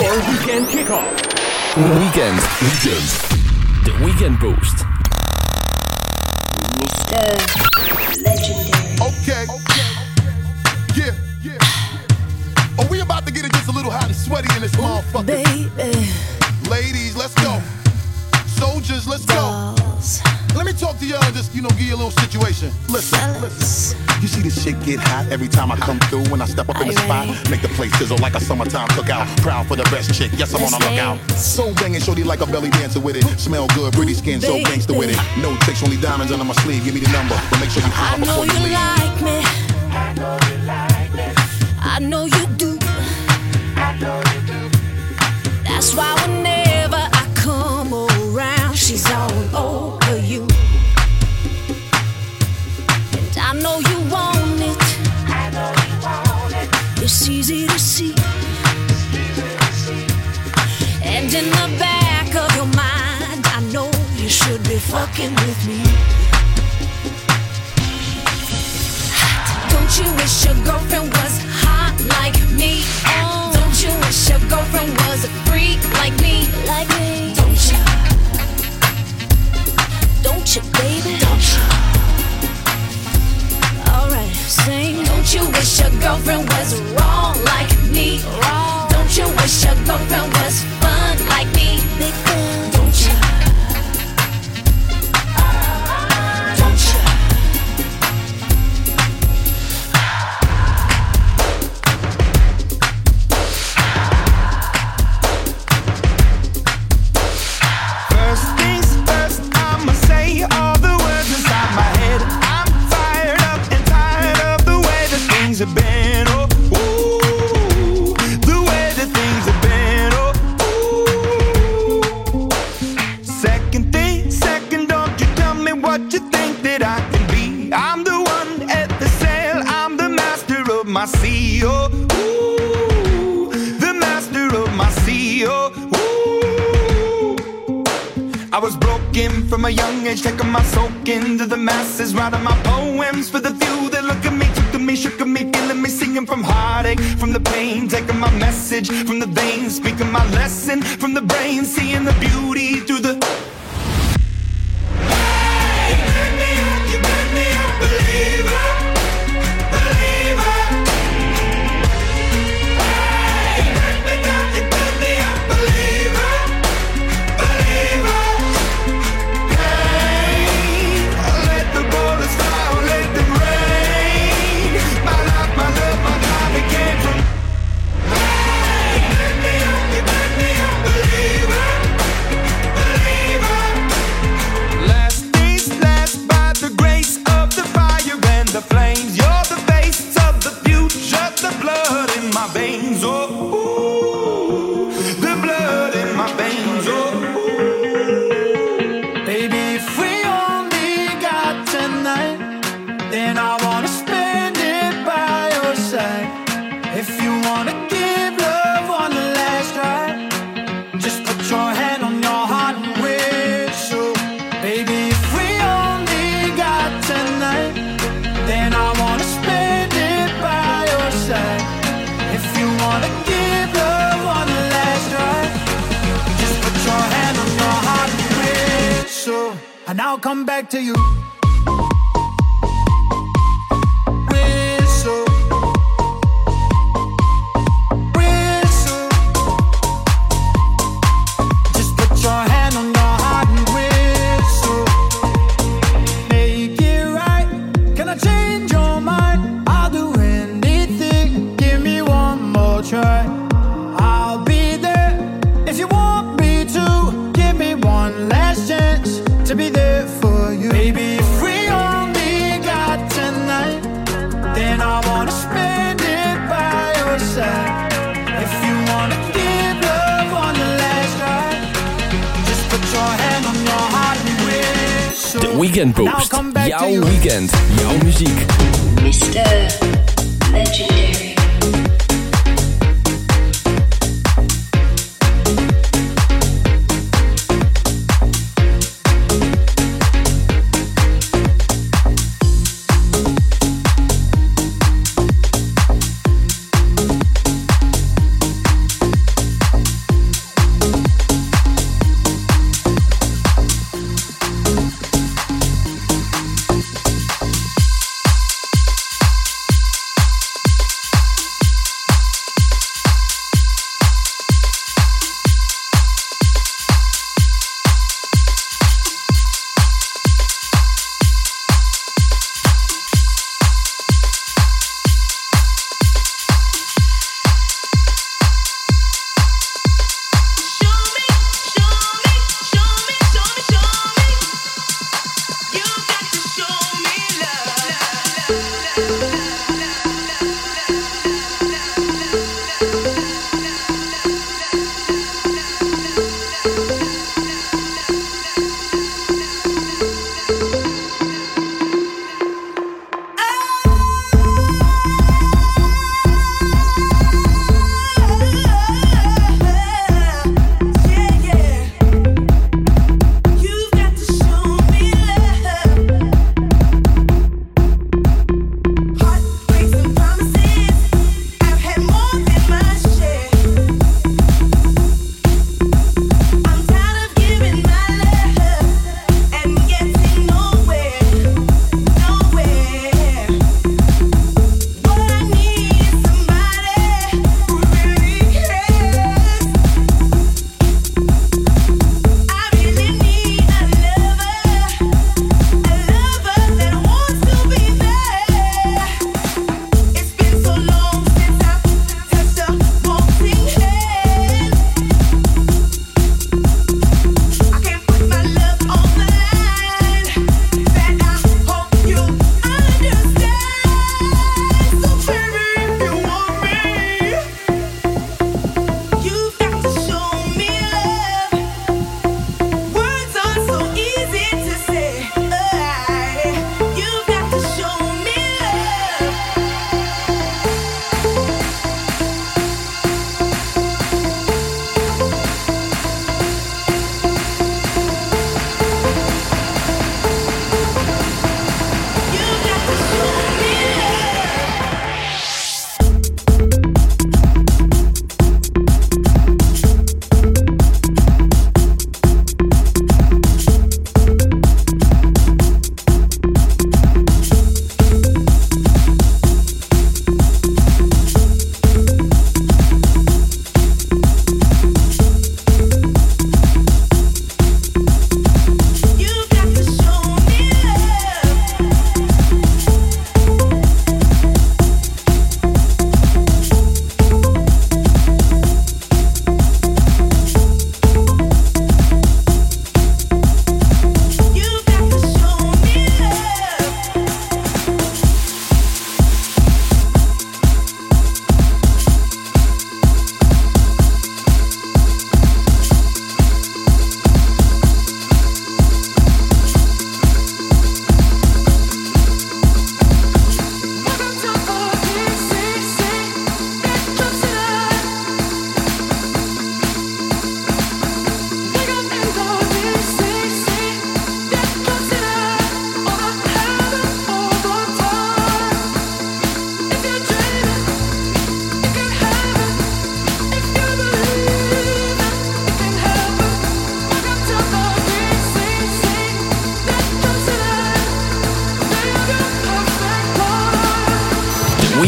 your weekend kickoff. Weekend. Weekend. De Weekend Boost. Mr. Legendary. Okay. Yeah. Yeah. Are we about to get it just a little hot and sweaty in this motherfucker? Baby. Ladies, let's go. Soldiers, let's go. Dolls. Let me talk to y'all and just, you know, give you a little situation. Listen, listen. You see this shit get hot every time I come through when I step up in the spot. Make the place sizzle like a summertime cookout. Proud for the best chick. Yes, I'm on the lookout. So banging, shorty like a belly dancer with it. Smell good, pretty skin, so gangster with it. No tricks, only diamonds under my sleeve. Give me the number, but make sure you I call know before you you leave. like me. I know you do. That's why whenever I come around, she's all over It's easy to see. And in the back of your mind, I know you should be fucking with me. Don't you wish your girlfriend girlfriend was wrong like me? Wrong. Don't you wish your girlfriend was masses, writing my poems for the few that look at me, took to me, shook at me, feeling me, singing from heartache, from the pain, taking my message from the veins, speaking my lesson from the brain, seeing the beauty through the. Come back to you. Weekend And I'll Boost. come back to Jouw you. weekend. Jouw muziek. Mr.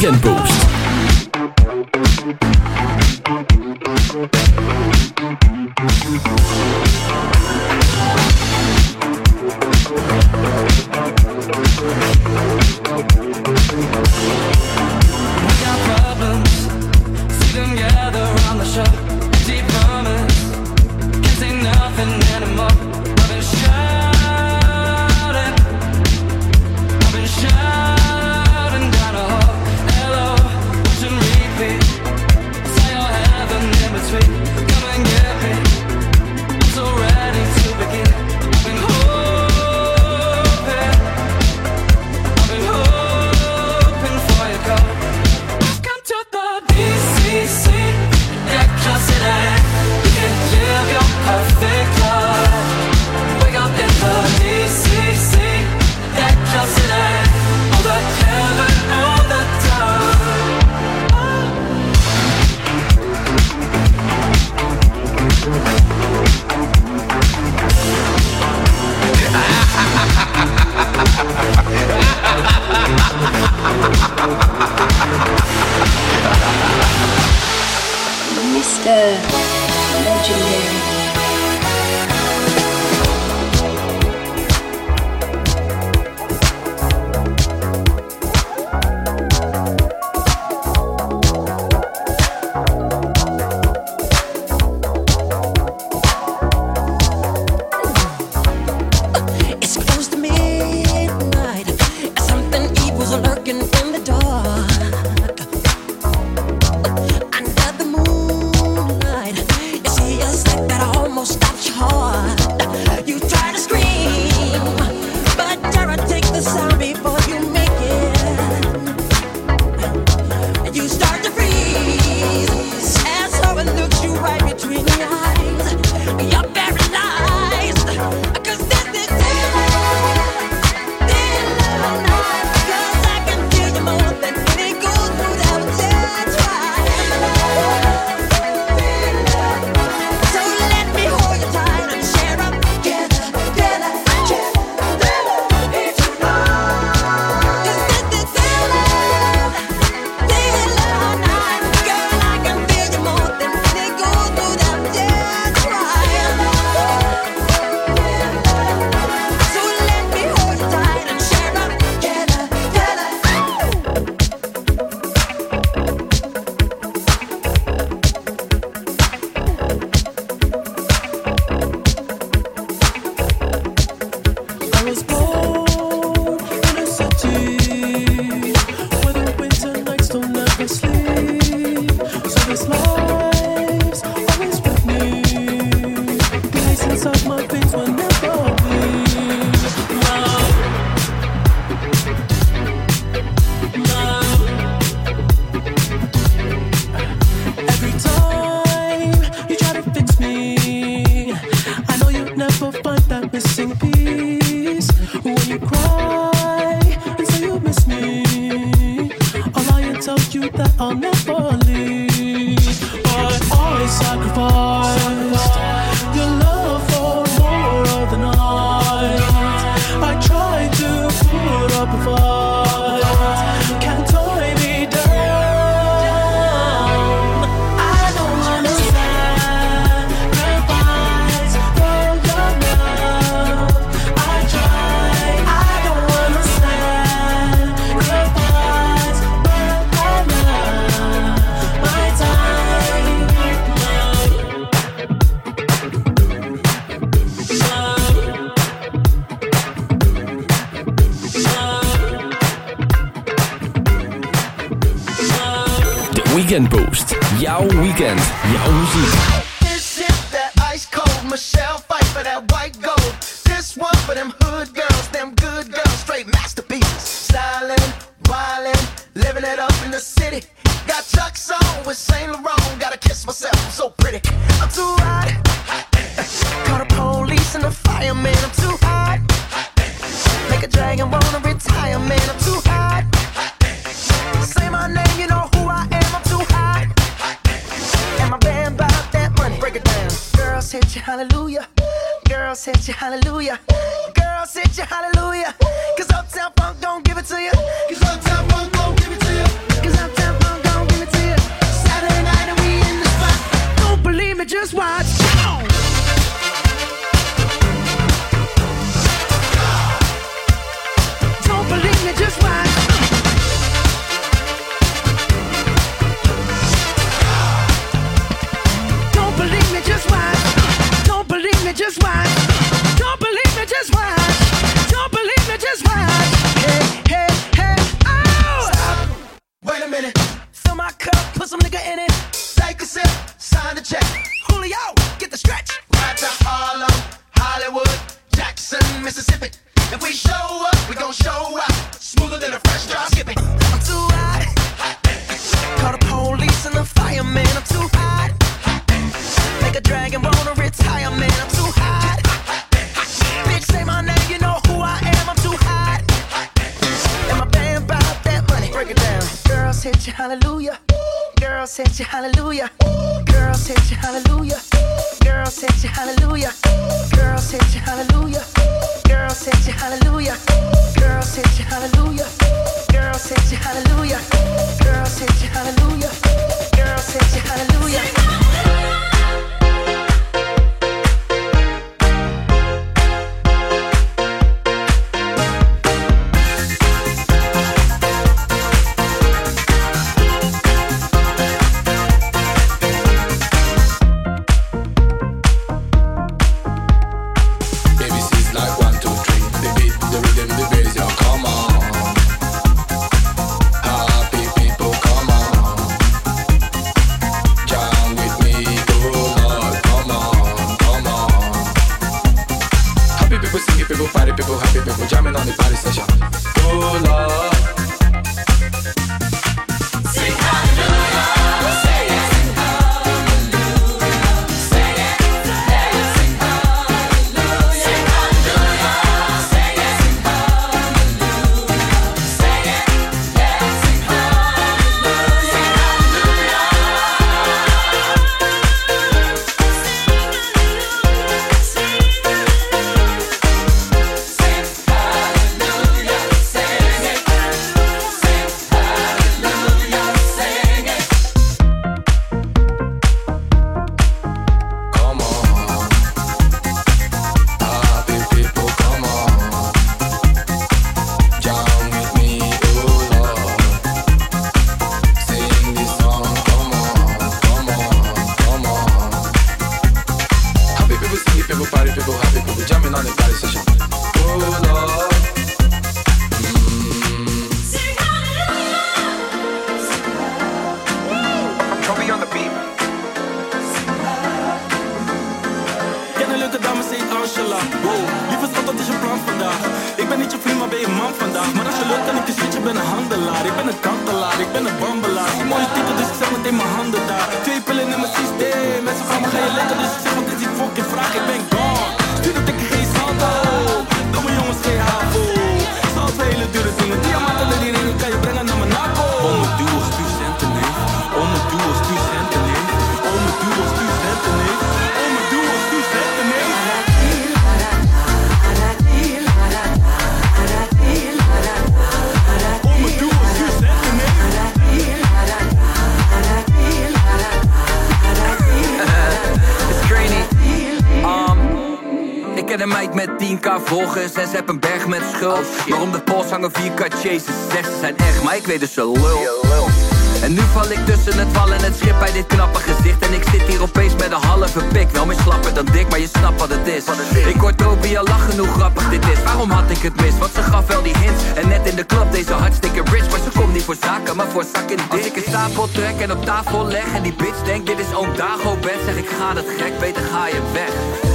Weekend Boost. Hit you, hallelujah. Girls hit you hallelujah. Girls hit you hallelujah. Cause Uptown Funk don't give it to you. Cause Uptown Funk don't give it to you. Cause Uptown Funk don't give it to you. Saturday night and we in the spot. Don't believe me, just watch. Come on. Don't believe me, just watch. Don't believe me, just watch. Don't believe me, just watch. Hit you, hallelujah. Girls hit you, hallelujah. Girls hit you, hallelujah. Girls hit you, hallelujah. Girls hit you, hallelujah. Girls hit you, hallelujah. Girls hit you, hallelujah. Girls hit you, hallelujah. Girls hit you, hallelujah. Girls hit you, hallelujah. Vorige zes heb en ze hebben een berg met schuld. Oh de pols hangen 4k chases. Ze ze zijn echt, maar ik weet dus zo lul. En nu val ik tussen het wal en het schip bij dit knappe gezicht. En ik zit hier opeens met een halve pik. Wel meer slapper dan dik, maar je snapt wat het is. Ik hoor Tobia al lachen hoe grappig dit is. Waarom had ik het mis? Want ze gaf wel die hints. En net in de klap deze hartstikke rich. Maar ze komt niet voor zaken, maar voor zakken. Dik Als ik een stapel trek en op tafel leg En die bitch denkt dit is oom Dago bed Zeg ik ga dat gek, beter ga je weg.